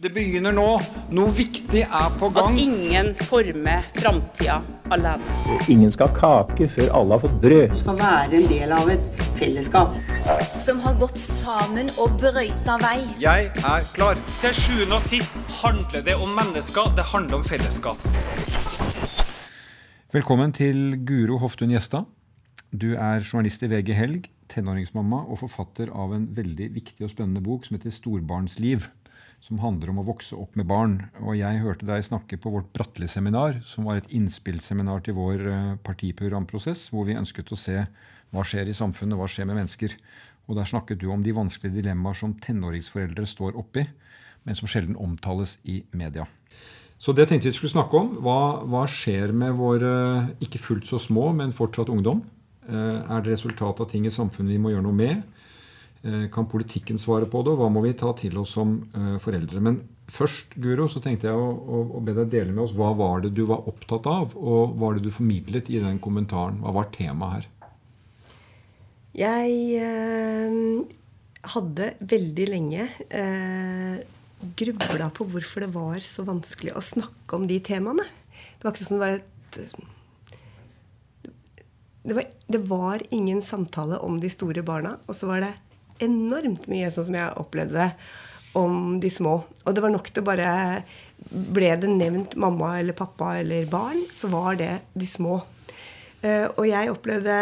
Det begynner nå. Noe viktig er på gang. At ingen former framtida alene. Ingen skal ha kake før alle har fått brød. Du skal være en del av et fellesskap. Som har gått sammen og brøyta vei. Jeg er klar. Til sjuende og sist handler det om mennesker. Det handler om fellesskap. Velkommen til Guro Hoftun Gjestad. Du er journalist i VG Helg, tenåringsmamma og forfatter av en veldig viktig og spennende bok som heter Storbarnsliv som handler om å vokse opp med barn. Og jeg hørte deg snakke på vårt Bratteli-seminar, som var et innspillsseminar til vår eh, partiprogramprosess, hvor vi ønsket å se hva skjer i samfunnet, hva skjer med mennesker. Og der snakket du om de vanskelige dilemmaer som tenåringsforeldre står oppi, men som sjelden omtales i media. Så det tenkte vi skulle snakke om. Hva, hva skjer med våre ikke fullt så små, men fortsatt ungdom? Eh, er det resultat av ting i samfunnet vi må gjøre noe med? Eh, kan politikken svare på det, og hva må vi ta til oss som uh, foreldre? Men først, Guro, så tenkte jeg å, å, be deg dele med oss hva var det du var opptatt av, og hva var det du formidlet i den kommentaren? Hva var temaet her? Jeg eh, hadde veldig lenge eh, grubla på hvorfor det var så vanskelig å snakke om de temaene. Det var ikke sånn det var et det var, det var ingen samtale om de store barna, og så var det enormt mye, sånn som jeg opplevde det, om de små. Og det var nok til bare Ble det nevnt mamma eller pappa eller barn, så var det de små. Uh, og jeg opplevde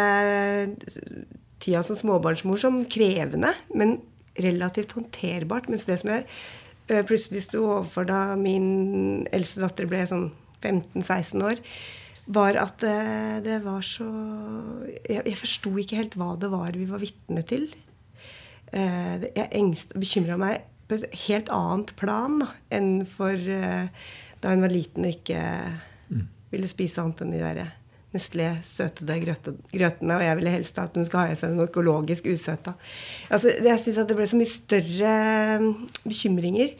tida som småbarnsmor som krevende, men relativt håndterbart. Mens det som jeg uh, plutselig sto overfor da min eldste datter ble sånn 15-16 år, var at uh, det var så Jeg, jeg forsto ikke helt hva det var vi var vitne til. Eh, jeg engst, bekymra meg på et helt annet plan da, enn for uh, da hun var liten og ikke mm. ville spise annet enn de der Nestlé søtede grøtene. Og jeg ville helst at hun skal ha i seg noe økologisk usøta. Altså, jeg syns det ble så mye større bekymringer.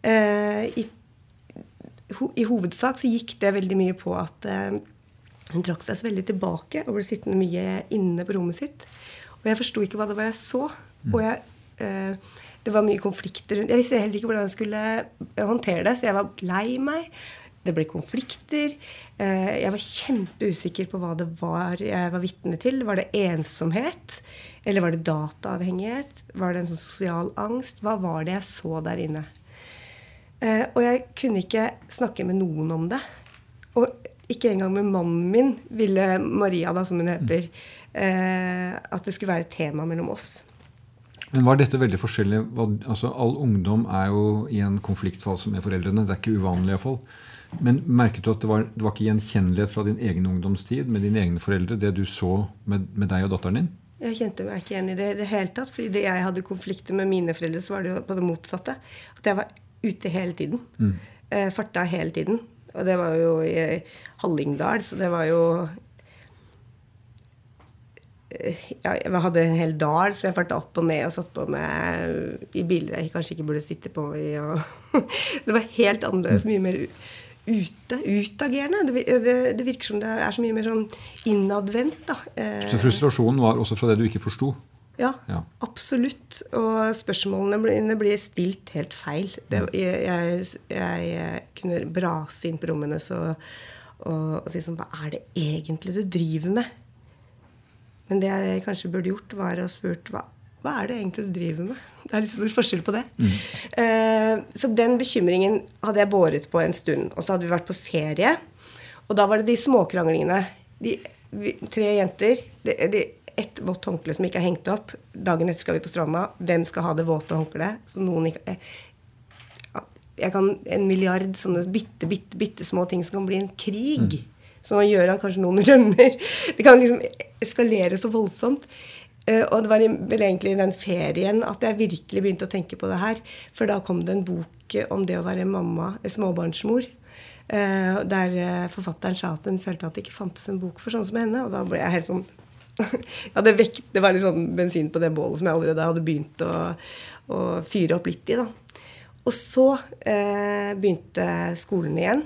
Eh, i, ho, I, hovedsak så gikk det veldig mye på at eh, hun trakk seg så veldig tilbake og ble sittende mye inne på rommet sitt. Og jeg forsto ikke hva det var jeg så. Og jeg, eh, det var mye konflikter rundt Jeg visste heller ikke hvordan jeg skulle eh, håndtere det, så jeg var lei meg. Det ble konflikter. Eh, jeg var kjempeusikker på hva det var jeg var vitne til. Var det ensomhet? Eller var det dataavhengighet? Var det en sånn sosial angst? Hva var det jeg så der inne? Eh, og jeg kunne ikke snakke med noen om det. Og ikke engang med mannen min ville Maria, da, som hun heter, eh, at det skulle være et tema mellom oss. Men Var dette veldig forskjellig? Altså, all ungdom er jo i en konfliktfase med foreldrene. Det er ikke uvanlig iallfall. Men merket du at det var, det var ikke gjenkjennelighet fra din egen ungdomstid med dine egne foreldre, det du så med, med deg og datteren din? Jeg kjente meg ikke igjen i det i det hele tatt. fordi da jeg hadde konflikter med mine foreldre, så var det jo på det motsatte. At jeg var ute hele tiden. Mm. Eh, farta hele tiden. Og det var jo i Hallingdal, så det var jo jeg hadde en hel dal som jeg farta opp og ned og satt på med i biler jeg kanskje ikke burde sitte på i. det var helt annerledes. Mye mer ute. Utagerende. Det, det, det, virker som det er så mye mer sånn innadvendt. Eh, så frustrasjonen var også fra det du ikke forsto? Ja, ja, absolutt. Og spørsmålene blir, blir stilt helt feil. Det, jeg, jeg, jeg, kunne brase inn på rommene så, og, og si sånn Hva er det egentlig du driver med? Men det jeg kanskje burde gjort, var å spurt hva, hva er det egentlig du driver med? Det er litt stor forskjell på det. Mm. Uh, så den bekymringen hadde jeg båret på en stund. Og så hadde vi vært på ferie. Og da var det de småkranglingene. De, vi, tre jenter. De, de, ett vått håndkle som ikke er hengt opp. Dagen etter skal vi på stranda. Hvem skal ha det våte håndkleet? Så noen ikke Jeg kan en milliard sånne bitte, bitte, bitte små ting som kan bli en krig. Mm som gjør at kanskje noen rømmer. Det kan liksom eskalere så voldsomt. Uh, og det var vel egentlig i den ferien at jeg virkelig begynte å tenke på det her. For da kom det en bok om det å være mamma, småbarnsmor. Uh, der forfatteren sa at hun følte at det ikke fantes en bok for sånne som henne. Og da ble jeg helt sånn ja, det, vekt, det var litt sånn bensin på det bålet som jeg allerede hadde begynt å, å fyre opp litt i. da. Og så begynte skolen igjen.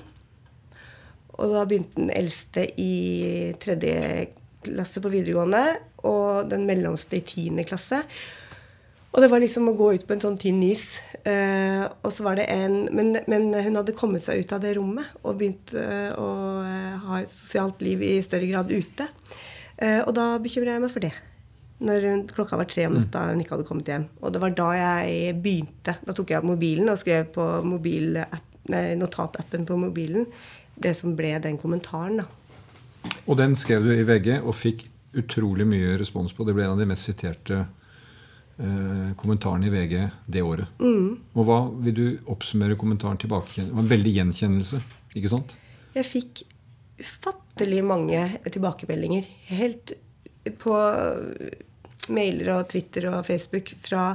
Og da begynte den eldste i tredje klasse på videregående, og den mellomste i tiende klasse. Og det var liksom å gå ut på en sånn tynn is. Eh, og så var det en men, men hun hadde kommet seg ut av det rommet og begynt eh, å eh, ha et sosialt liv i større grad ute. Eh, og da bekymra jeg meg for det. Når hun, klokka var tre om natta og hun ikke hadde kommet hjem. Og det var da jeg begynte. Da tok jeg opp mobilen og skrev på mobil, nei, notatappen på mobilen det som ble den kommentaren. da. Og den skrev du i VG og fikk utrolig mye respons på. Det ble en av de mest siterte eh, kommentarene i VG det året. Og hva vil du oppsummere kommentaren tilbake? Det var en veldig gjenkjennelse, ikke sant? Jeg fikk ufattelig mange tilbakemeldinger. Helt på mailer og Twitter og Facebook fra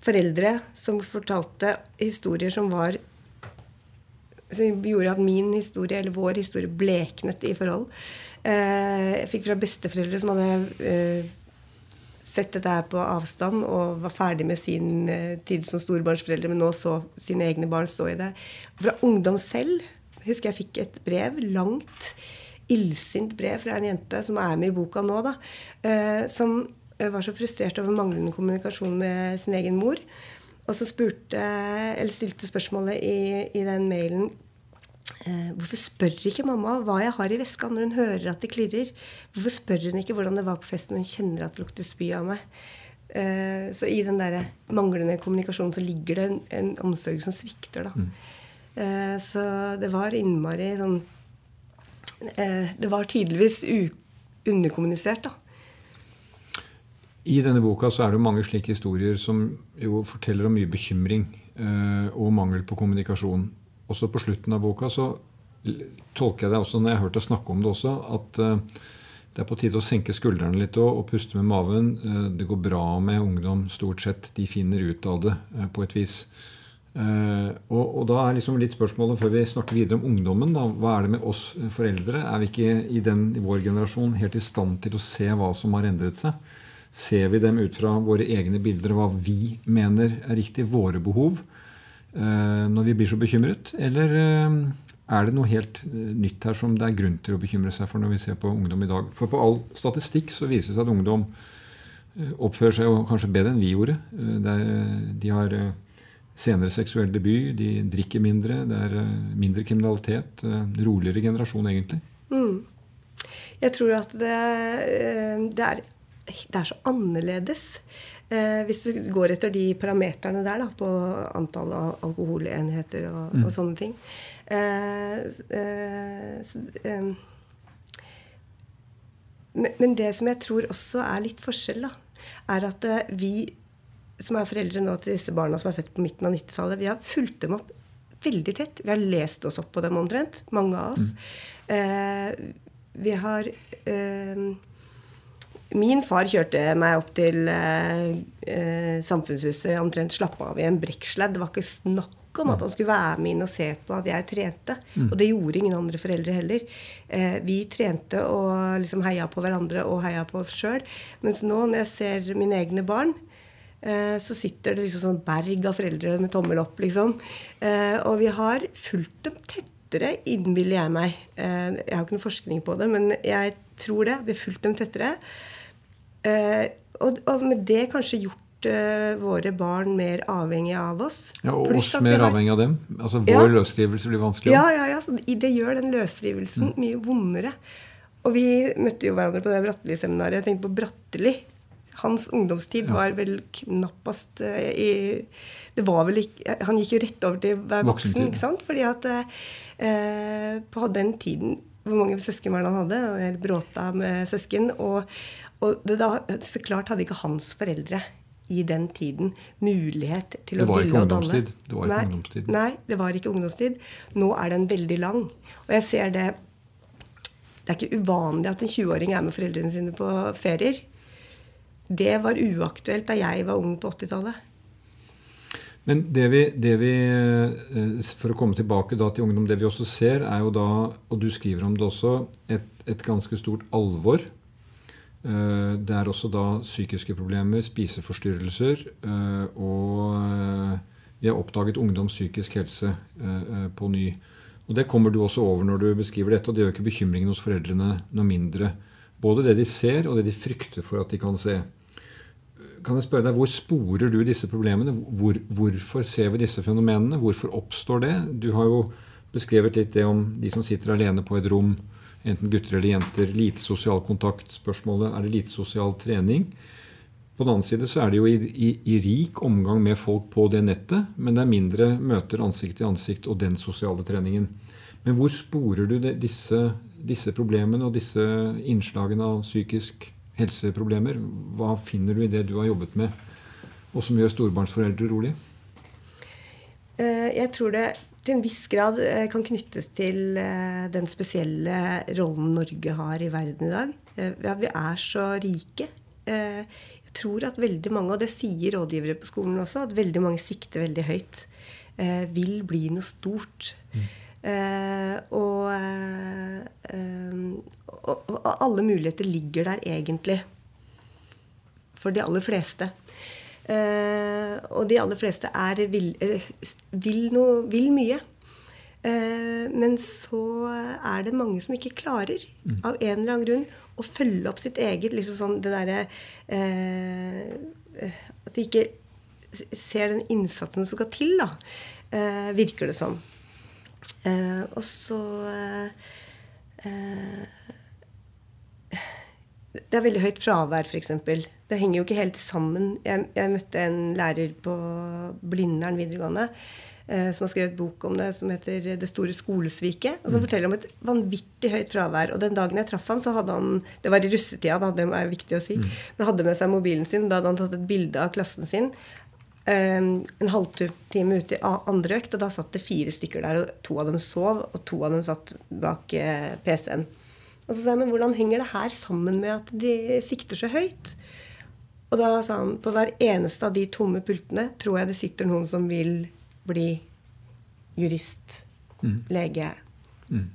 foreldre som fortalte historier som var som gjorde at min historie, eller vår historie, bleknet i forhold. Eh, jeg fikk fra besteforeldre som hadde eh, sett dette her på avstand og var ferdig med sin eh, tid som storbarnsforeldre, men nå så sine egne barn stå i det. Fra ungdom selv husker jeg fikk et brev, langt, illsint brev fra en jente som er med i boka nå, da, som var så frustrert over manglende kommunikasjon med sin egen mor. Og så spurte, eller stilte spørsmålet i, i den mailen eh, Hvorfor spør ikke mamma hva jeg har i veska når hun hører at det klirrer? Hvorfor spør hun ikke hvordan det var på festen når hun kjenner at det lukter spy av meg? Eh, så i den der manglende kommunikasjonen så ligger det en, en omsorg som svikter, da. Eh, så det var innmari sånn Det var tydeligvis u underkommunisert, da. I denne boka så er det mange slike historier som jo forteller om mye bekymring eh, og mangel på kommunikasjon. Også på slutten av boka så tolker jeg det også, når jeg har hørt deg snakke om det også, at eh, det er på tide å senke skuldrene litt og, puste med maven. Eh, det går bra med ungdom, stort sett. De finner ut av det på et vis. Og, og da er liksom litt spørsmålet før vi snakker videre om ungdommen. Da, hva er det med oss foreldre? Er vi ikke i, den, i vår generasjon helt i stand til å se hva som har endret seg? Ser vi dem ut fra våre egne bilder og hva vi mener er riktig, våre behov, eh, når vi blir så bekymret? Eller eh, er det noe helt eh, nytt her som det er grunn til å bekymre seg for når vi ser på ungdom i dag? For på all statistikk så viser det seg at ungdom oppfører seg jo kanskje bedre enn vi gjorde. De har senere seksuell debut, de drikker mindre, det er mindre kriminalitet. Roligere generasjon, egentlig. Jeg tror at det, det, er, det er så annerledes. Eh, hvis du går etter de parameterne der, da, på antall av alkoholenheter og, og sånne ting. Eh, eh, eh, men, det som jeg tror også er litt forskjell, da, er at eh, vi som er foreldre nå til disse barna som er født på midten av 90-tallet, vi har fulgt dem opp veldig tett. Vi har lest oss opp på dem omtrent, mange av oss. Eh, vi har eh, Min far kjørte meg opp til eh, eh, Samfunnshuset omtrent slappa av i en brekksledd. Det var ikke snakk om at han skulle være med inn og se på at jeg trente. Og det gjorde ingen andre foreldre heller. Eh, vi trente og liksom heia på hverandre og heia på oss sjøl. Mens nå, når jeg ser mine egne barn, eh, så sitter det liksom sånn berg av foreldre med tommel opp, liksom. Eh, og vi har fulgt dem tettere, innbiller jeg meg. Eh, jeg har ikke noe forskning på det, men jeg tror det. Vi har fulgt dem tettere. Eh, og, og med det kanskje gjort eh, våre barn mer avhengige av oss. Ja, og Pluss oss mer har- avhengig av dem. Altså Vår Ja. løsrivelse blir vanskeligere. Ja, ja, ja. Så det gjør den løsrivelsen mye vondere. Og vi møtte jo hverandre på det Bratteli-seminaret. Jeg tenkte på Bratteli. Hans ungdomstid var vel knappast eh, i det var vel ikke, Han gikk jo rett over til å være voksen, ikke sant? Fordi at eh, på den tiden Hvor mange søsken var det han hadde? bråta med søsken. Og, og det da, så klart hadde ikke hans foreldre i den tiden mulighet til å dille og danne. Det var ikke Nei, ungdomstid. Nei, det var ikke ungdomstid. Nå er den veldig lang. Og jeg ser det Det er ikke uvanlig at en 20-åring er med foreldrene sine på ferier. Det var uaktuelt da jeg var ung på 80-tallet. Men det vi, det vi, eh, for å komme tilbake da til ungdom, det vi også ser, er jo da, og du skriver om det også, et, et ganske stort alvor. Eh, Det er også da psykiske problemer, spiseforstyrrelser, eh, og eh, vi har oppdaget ungdoms psykisk helse på ny. Og Det kommer du også over når du beskriver dette, og det gjør ikke bekymringen hos foreldrene noe mindre. Både det de ser, og det de frykter for at de kan se. kan jeg spørre deg, Hvor sporer du disse problemene? Hvor, hvorfor ser vi disse fenomenene? Hvorfor oppstår det? Du har jo beskrevet litt det om de som sitter alene på et rom, enten gutter eller jenter. Lite sosial kontakt. Spørsmålet er det lite sosial trening. På den annen side så er det jo i, i, i, rik omgang med folk på det nettet, men det er mindre møter ansikt til ansikt og den sosiale treningen. Men hvor sporer du det, disse, disse, problemene og disse innslagene av psykisk helseproblemer? Hva finner du i det du har jobbet med, og som gjør storbarnsforeldre rolig? Eh, jeg tror det til en viss grad eh, kan knyttes til eh, den spesielle rollen Norge har i verden i dag. At vi er så rike. Jeg tror at veldig mange, og det sier rådgivere på skolen også, at veldig mange sikter veldig høyt. Vil bli noe stort. Mm. Og, og, og alle muligheter ligger der egentlig. For de aller fleste. Uh, og de aller fleste er vil, uh, vil, noe, vil mye. Eh, men så er det mange som ikke klarer, mm. av en eller annen grunn, å følge opp sitt eget liksom sånn det derre At de ikke ser den innsatsen som skal til, da. virker det som. og så Det er veldig høyt fravær, f.eks det henger jo ikke helt sammen. Jeg, jeg møtte en lærer på Blindern videregående eh, som har skrevet bok om det, som heter 'Det store skolesviket'. og Som mm. forteller om et vanvittig høyt fravær. Og den dagen jeg traff han, så hadde han Det var i russetida, da, det er viktig å si. Men Han hadde med seg mobilen sin. Da hadde han tatt et bilde av klassen sin. Um, en halvtime ute i andre økt, og da satt det fire stykker der. Og to av dem sov, og to av dem satt bak uh, PC-en. Og så sa jeg men hvordan henger det her sammen med at de sikter så høyt? Og da sa han på hver eneste av de tomme pultene tror jeg det sitter noen som vil bli jurist, mm. lege, mm.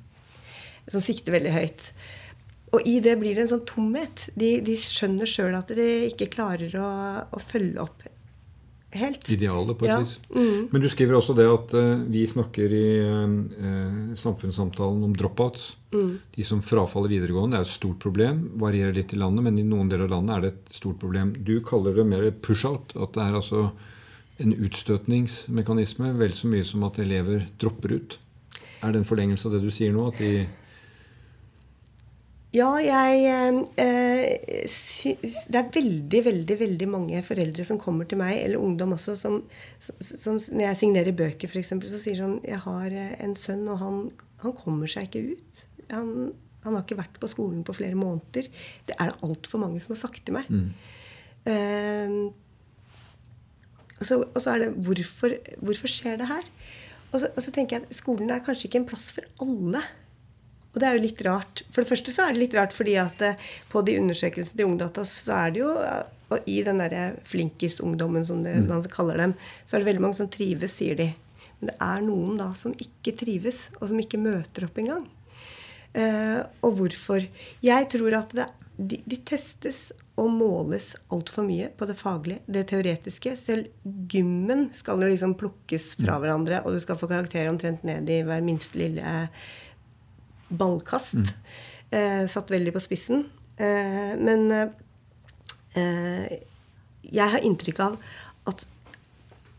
som sikter veldig høyt. Og i det blir det en sånn tomhet. De, de skjønner sjøl at de ikke klarer å, å følge opp helt. Idealet, på et ja. vis. Mm. Men du skriver også det at uh, vi snakker i uh, samfunnssamtalen om dropouts. Mm. De som frafaller videregående, er et stort problem. Varierer litt i landet, men i noen deler av landet er det et stort problem. Du kaller det mer push-out. At det er altså en utstøtningsmekanisme vel så mye som at elever dropper ut. Er det en forlengelse av det du sier nå? at de ja, jeg eh, Det er veldig, veldig veldig mange foreldre som kommer til meg, eller ungdom også, som, som når jeg signerer bøker, f.eks., så sier sånn Jeg har eh, en sønn, og han, han kommer seg ikke ut. Han, han, har ikke vært på skolen på flere måneder. Det er det altfor mange som har sagt til meg. Mm. Eh, og, så, og, så, er det hvorfor, hvorfor skjer det her? Og så, og så tenker jeg at skolen er kanskje ikke en plass for alle. Og det er jo litt rart. For det første så er det litt rart fordi at eh, på de undersøkelsene til Ungdata så er det jo Og i den derre flinkis-ungdommen, som det, mm. man kaller dem, så er det veldig mange som trives, sier de. Men det er noen da som ikke trives, og som ikke møter opp engang. Eh, og hvorfor? Jeg tror at det, de, de testes og måles altfor mye på det faglige, det teoretiske. Selv gymmen skal jo liksom plukkes fra mm. hverandre, og du skal få karakterer omtrent ned i hver minste lille ballkast. Mm. Eh, satt veldig på spissen. Eh, men eh, jeg har inntrykk av at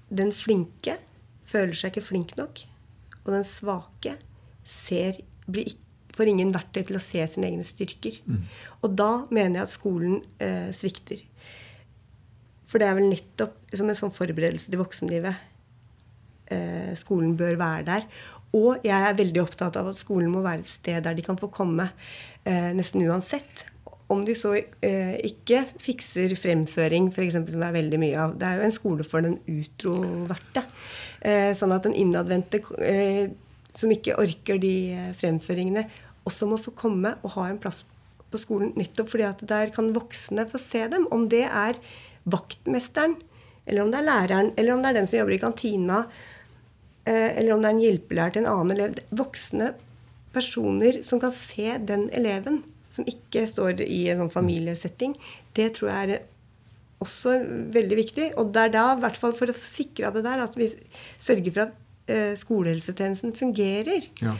den flinke føler seg ikke flink nok. Og den svake ser, blir, får ingen verktøy til å se sine egne styrker. Mm. Og da mener jeg at skolen eh, svikter. For det er vel nettopp som en sånn forberedelse til voksenlivet. Eh, skolen bør være der. Og jeg er veldig opptatt av at skolen må være et sted der de kan få komme eh, nesten uansett. Om de så eh, ikke fikser fremføring, f.eks., som det er veldig mye av. Det er jo en skole for den utroverte. Eh, sånn at den innadvendte eh, som ikke orker de eh, fremføringene, også må få komme og ha en plass på skolen. Nettopp fordi at der kan voksne få se dem. Om det er vaktmesteren, eller om det er læreren, eller om det er den som jobber i kantina eller om det er en hjelpelærer til en annen elev. Voksne personer som kan se den eleven, som ikke står i en sånn familiesetting, det tror jeg er også veldig viktig. Og det er da, i hvert fall for å sikre det der, at vi sørger for at eh, skolehelsetjenesten fungerer. Ja.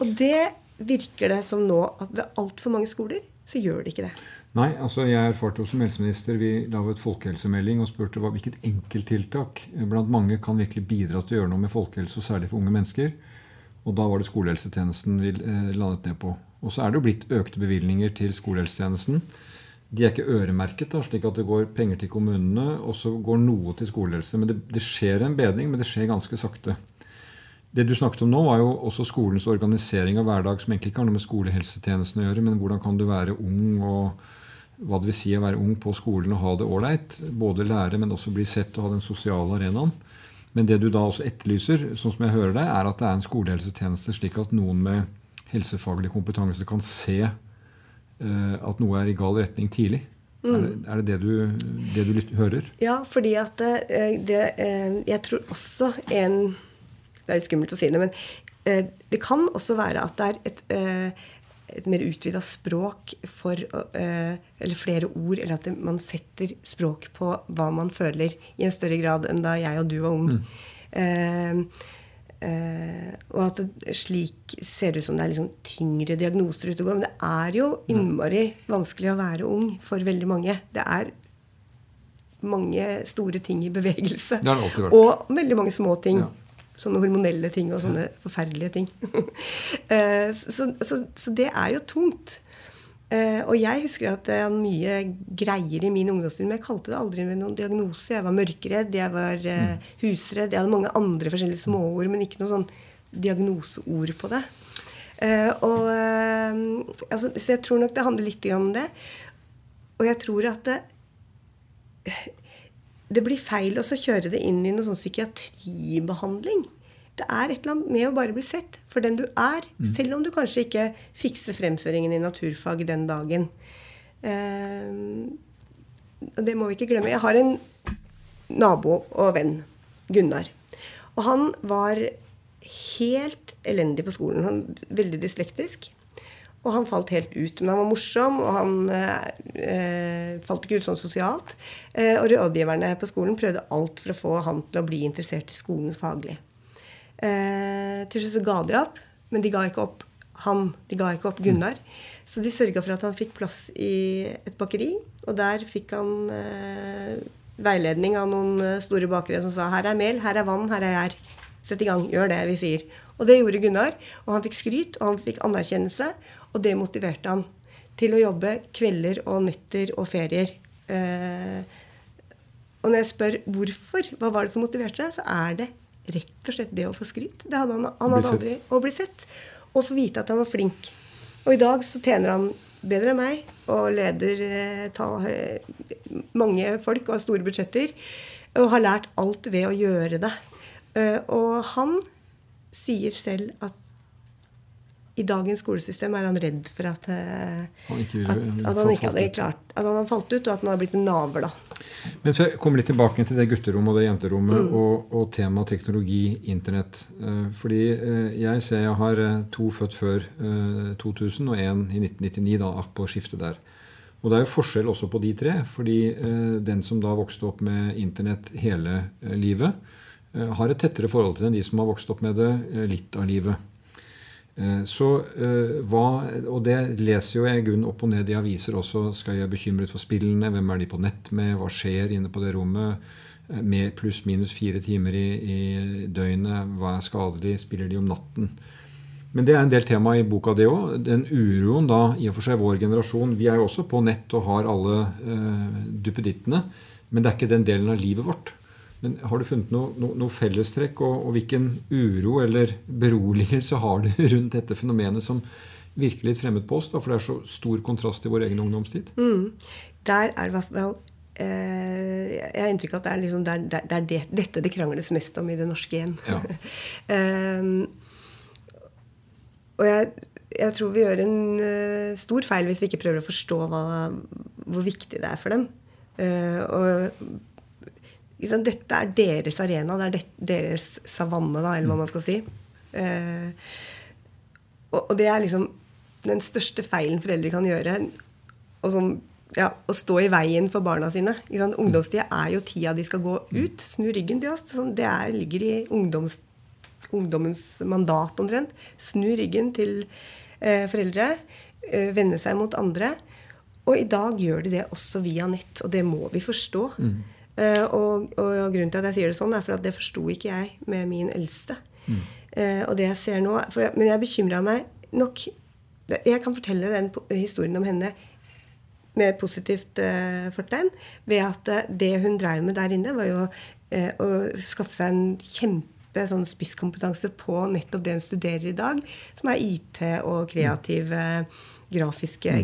Og det virker det som nå at ved altfor mange skoler så gjør det ikke det. Nei, altså jeg erfarte jo som helseminister Vi laget folkehelsemelding og spurte hva, hvilket enkelttiltak blant mange kan virkelig bidra til å gjøre noe med folkehelse, og særlig for unge mennesker. Og da var det skolehelsetjenesten vi eh, landet ned på. Og så er det jo blitt økte bevilgninger til skolehelsetjenesten. De er ikke øremerket, da, slik at det går penger til kommunene, og så går noe til skolehelse. Men det, det skjer en bedring, men det skjer ganske sakte. Det du snakket om nå, var jo også skolens organisering av hverdag, som egentlig ikke har noe med skolehelsetjenesten å gjøre, men hvordan kan du være ung og hva det vil si å være ung på skolen og ha det ålreit. Både lære, men også bli sett og ha den sosiale arenaen. Men det du da også etterlyser, sånn som jeg hører deg, er at det er en skolehelsetjeneste slik at noen med helsefaglig kompetanse kan se uh, at noe er i gal retning tidlig. Mm. Er, det, er, det det du, det du hører? Ja, fordi at det, det, Jeg tror også en Det er litt skummelt å si det, men det kan også være at det er et et mer utvida språk for eh, Eller flere ord, eller at man setter språk på hva man føler, i en større grad enn da jeg og du var ung. Mm. Uh, og at det slik ser det ut som det er liksom tyngre diagnoser ute og går. Men det er jo innmari vanskelig å være ung for veldig mange. Det er mange store ting i bevegelse. Og veldig mange små ting. Ja sånne hormonelle ting og sånne forferdelige ting. Eh, så, så, så, det er jo tungt. Eh, og jeg husker at jeg hadde mye greier i min ungdomstid, men jeg kalte det aldri noen diagnose. Jeg var mørkredd, jeg var eh, mm. husredd, jeg hadde mange andre forskjellige småord, men ikke noe sånn diagnoseord på det. Og, altså, så jeg tror nok det handler litt om det. Og jeg tror at det, det blir feil å kjøre det inn i noen sånn psykiatribehandling. Det er et eller annet med å bare bli sett for den du er, mm. selv om du kanskje ikke fikser fremføringen i naturfag den dagen. Eh, og det må vi ikke glemme. Jeg har en nabo og venn, Gunnar. Og han var helt elendig på skolen. Han Veldig dyslektisk. Og han falt helt ut. Men han var morsom, og han eh, falt ikke ut sånn sosialt. Eh, og rådgiverne på skolen prøvde alt for å få han til å bli interessert i skolens faglig. Eh, til slutt så ga de opp, men de ga ikke opp han. De ga ikke opp Gunnar. Så de sørga for at han fikk plass i et bakeri, og der fikk han eh, veiledning av noen eh, store bakere som sa her er mel, her er vann, her er gjær. Sett i gang, gjør det vi sier. Og det gjorde Gunnar. Og han fikk skryt, og han fikk anerkjennelse. Og det motiverte han til å jobbe kvelder og netter og ferier. Eh, og når jeg spør hvorfor, hva var det som motiverte deg, så er det rett og slett det å få skryt. Det hadde han, han hadde aldri Å bli sett. Og få vite at han var flink. Og i dag så tjener han bedre enn meg og leder eh, ta, mange folk og har store budsjetter. Og har lært alt ved å gjøre det. Eh, og han sier selv at i dagens skolesystem er han redd for at, eh, han ikke, at, at han ikke hadde klart At han hadde falt ut, og at han hadde blitt en naver. da. Men jeg kommer litt tilbake til det gutterommet og det jenterommet mm. og, og temaet teknologi, Internett. Eh, fordi eh, jeg ser jeg har to født før 2000 og én i 1999, da, på skiftet der. Og det er jo forskjell også på de tre. fordi den som da vokste opp med Internett hele livet, har et tettere forhold til det enn de som har vokst opp med det litt av livet. Eh, så eh, hva, Og det leser jo jeg Gunn opp og ned i aviser også. Skal jeg være bekymret for spillene? Hvem er de på nett med? Hva skjer inne på det rommet? Eh, med pluss-minus fire timer i, i, døgnet. Hva er skadelig? Spiller de om natten? Men det er en del tema i boka, det òg. Den uroen da, i og for seg vår generasjon Vi er jo også på nett og har alle uh, duppedittene. Men det er ikke den delen av livet vårt. Men har du funnet noe, no, noe fellestrekk, og, og, hvilken uro eller beroligelse har du rundt dette fenomenet som virker litt fremmed på oss? Da, for det er så stor kontrast til vår egen ungdomstid. Mm. Der er det i hvert fall eh, Jeg har inntrykk av at det er, liksom, det, er, det, er det, dette det krangles mest om i det norske hjem. Ja. um, og jeg, jeg, tror vi gjør en uh, stor feil hvis vi ikke prøver å forstå hva, hvor viktig det er for dem. Uh, og dette er deres arena, det er deres savanne, da, eller hva man skal si. Eh, og, og, det er liksom den største feilen foreldre kan gjøre. Og som, ja, å stå i veien for barna sine. Ungdomstida er jo tida de skal gå ut. Snu ryggen til oss. Sånn, det er, ligger i ungdoms, ungdommens mandat omtrent. Snu ryggen til eh, foreldre. Eh, vende seg mot andre. Og i dag gjør de det også via nett, og det må vi forstå. Eh, og, og, grunnen til at jeg sier det sånn, er for at det forsto ikke jeg med min eldste. Mm. og det jeg ser nå, jeg- Men jeg bekymra meg nok Jeg kan fortelle den historien om henne med positivt eh, fortegn ved at eh, det hun drev med der inne, var jo eh, å skaffe seg en kjempe sånn spisskompetanse på nettopp det hun studerer i dag, som er IT og kreative grafiske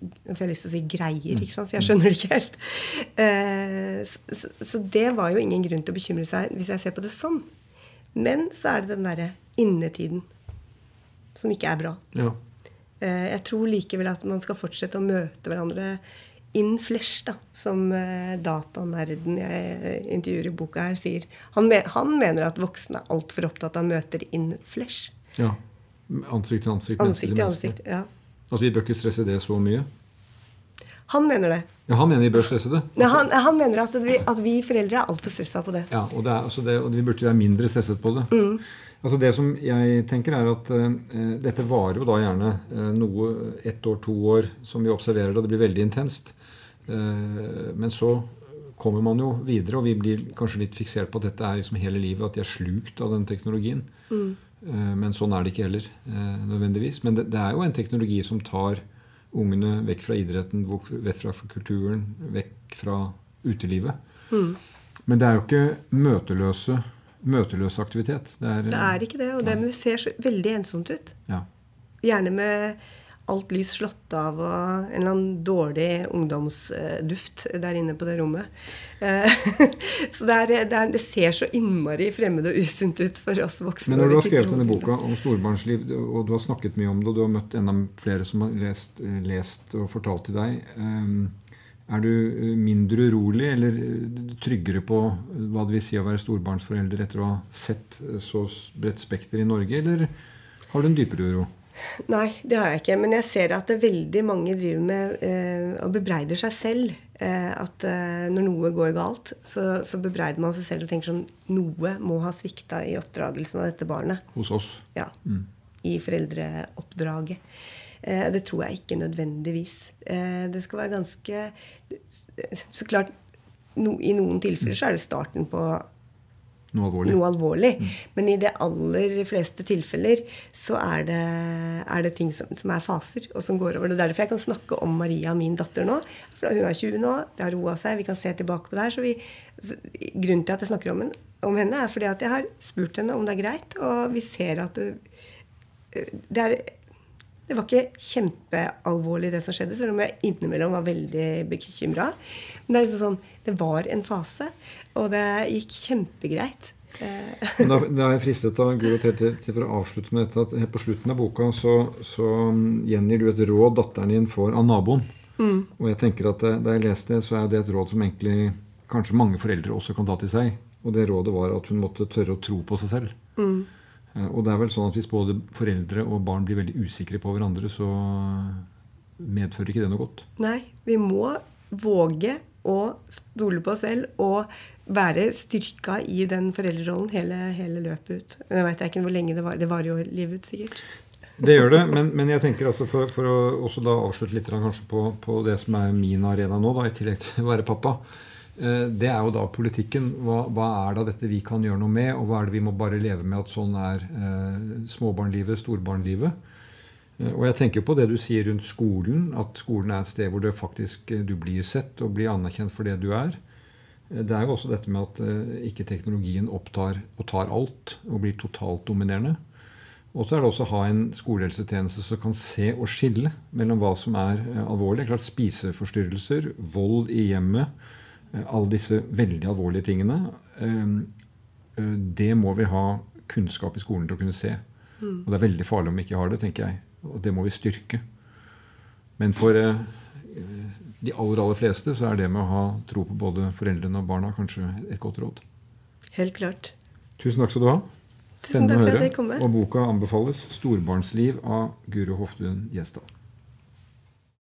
jeg har lyst til å si greier, for jeg skjønner det ikke helt. Eh, så, så det var jo ingen grunn til å bekymre seg hvis jeg ser på det sånn. Men så er det den derre innetiden som ikke er bra. Ja. Eh, Jeg tror likevel at man skal fortsette å møte hverandre in flesh, da, som eh, datanerden jeg intervjuer i boka her sier. Han, han mener at voksne er altfor opptatt av møter in flesh. ja. Ansikt til ansikt. Ansikt til ansikt. ja. Altså, Vi bør ikke stresse det så mye. Han mener det. Ja, Han mener vi bør stresse det. Nei, han, han mener at vi, at vi foreldre er altfor stressa på det. Ja, og, det er, altså det, og vi burde være mindre stresset på det. Altså Det som jeg tenker er at uh, Dette varer jo da gjerne uh, noe ett år, to år, som vi observerer og det blir veldig intenst. Uh, men så kommer man jo videre, og vi blir kanskje litt fiksert på at dette er liksom hele livet, at de er slukt av den teknologien. Eh, men sånn er det ikke heller eh, nødvendigvis. Men det, det er jo en teknologi som tar ungene vekk fra idretten, vekk fra kulturen, vekk fra utelivet. Men det er jo ikke møteløse, møteløs aktivitet. Det er, Det er ikke det, og det ser så veldig ensomt ut. Ja. Gjerne med alt lys slått av og en eller annen dårlig ungdomsduft der inne på det rommet. Eh, Så det, er, det, er, det ser så innmari fremmed og usunt ut for oss voksne. Men når du har skrevet denne boka om storbarnsliv, og du har snakket mye om det, og du har møtt enda flere som har lest, lest og fortalt til deg, eh, er du mindre urolig eller tryggere på hva det vil si å være storbarnsforelder etter å ha sett så bredt spekter i Norge, eller har du en dypere uro? Nei, det har jeg ikke. Men jeg ser at det veldig mange driver med eh, og bebreider seg selv. Eh, at eh, når noe går galt, så, så bebreider man seg selv og tenker sånn Noe må ha svikta i oppdragelsen av dette barnet. Hos oss. Ja. I foreldreoppdraget. Eh, det tror jeg ikke nødvendigvis. Eh, det skal være ganske Så klart, no, i noen tilfeller så er det starten på Noe alvorlig. noe alvorlig. Men i de aller fleste tilfeller så er det, er det ting som, som er faser, og som går over. Det er derfor jeg kan snakke om Maria, min datter, nå. For hun er 20 nå, det har roa seg, vi kan se tilbake på det her. Så vi, så, grunnen til at jeg snakker om, henne, om henne, er fordi at jeg har spurt henne om det er greit, og vi ser at det, det er det var ikke kjempealvorlig, det som skjedde, selv om jeg innimellom var veldig bekymra. Men det er liksom sånn, det var en fase, og det gikk kjempegreit. Eh, Da, da er jeg fristet av Guro til, til, til for å avslutte med dette at helt på slutten av boka så, så gjengir du et råd datteren din får av naboen. Og jeg tenker at eh, Da jeg leste det, så er det et råd som egentlig kanskje mange foreldre også kan ta til seg. Og det rådet var at hun måtte tørre å tro på seg selv. Mm. Og det er vel sånn at hvis både foreldre og barn blir veldig usikre på hverandre, så medfører ikke det noe godt. nei, vi må våge å stole på oss selv og være styrka i den foreldrerollen hele, hele løpet ut. Men jeg vet ikke hvor lenge det var. Det varer jo livet ut, sikkert. Det gjør det, men, men jeg tenker altså for, for å også da avslutte litt på, på det som er min arena nå, da, i tillegg til å være pappa. eh, Det er jo da politikken. Hva, hva er da dette vi kan gjøre noe med, og hva er det vi må bare leve med at sånn er eh, småbarnlivet, storbarnlivet? Eh, Og jeg tenker på det du sier rundt skolen, at skolen er et sted hvor faktisk eh, du blir sett og blir anerkjent for det du er. Eh, Det er jo også dette med at ikke teknologien opptar og tar alt og blir totalt dominerende. Og så er det også å ha en skolehelsetjeneste som kan se og skille mellom hva som er alvorlig. Klart Spiseforstyrrelser, vold i hjemmet, alle disse veldig alvorlige tingene. Det må vi ha kunnskap i skolen til å kunne se. Og det er veldig farlig om vi ikke har det, tenker jeg. Og det må vi styrke. Men for eh, de aller, aller fleste så er det med å ha tro på både foreldrene og barna kanskje et godt råd. Helt klart. Tusen takk skal du ha. Spennende å høre. Og boka anbefales 'Storbarnsliv' av Guro Hoftun Gjesdal.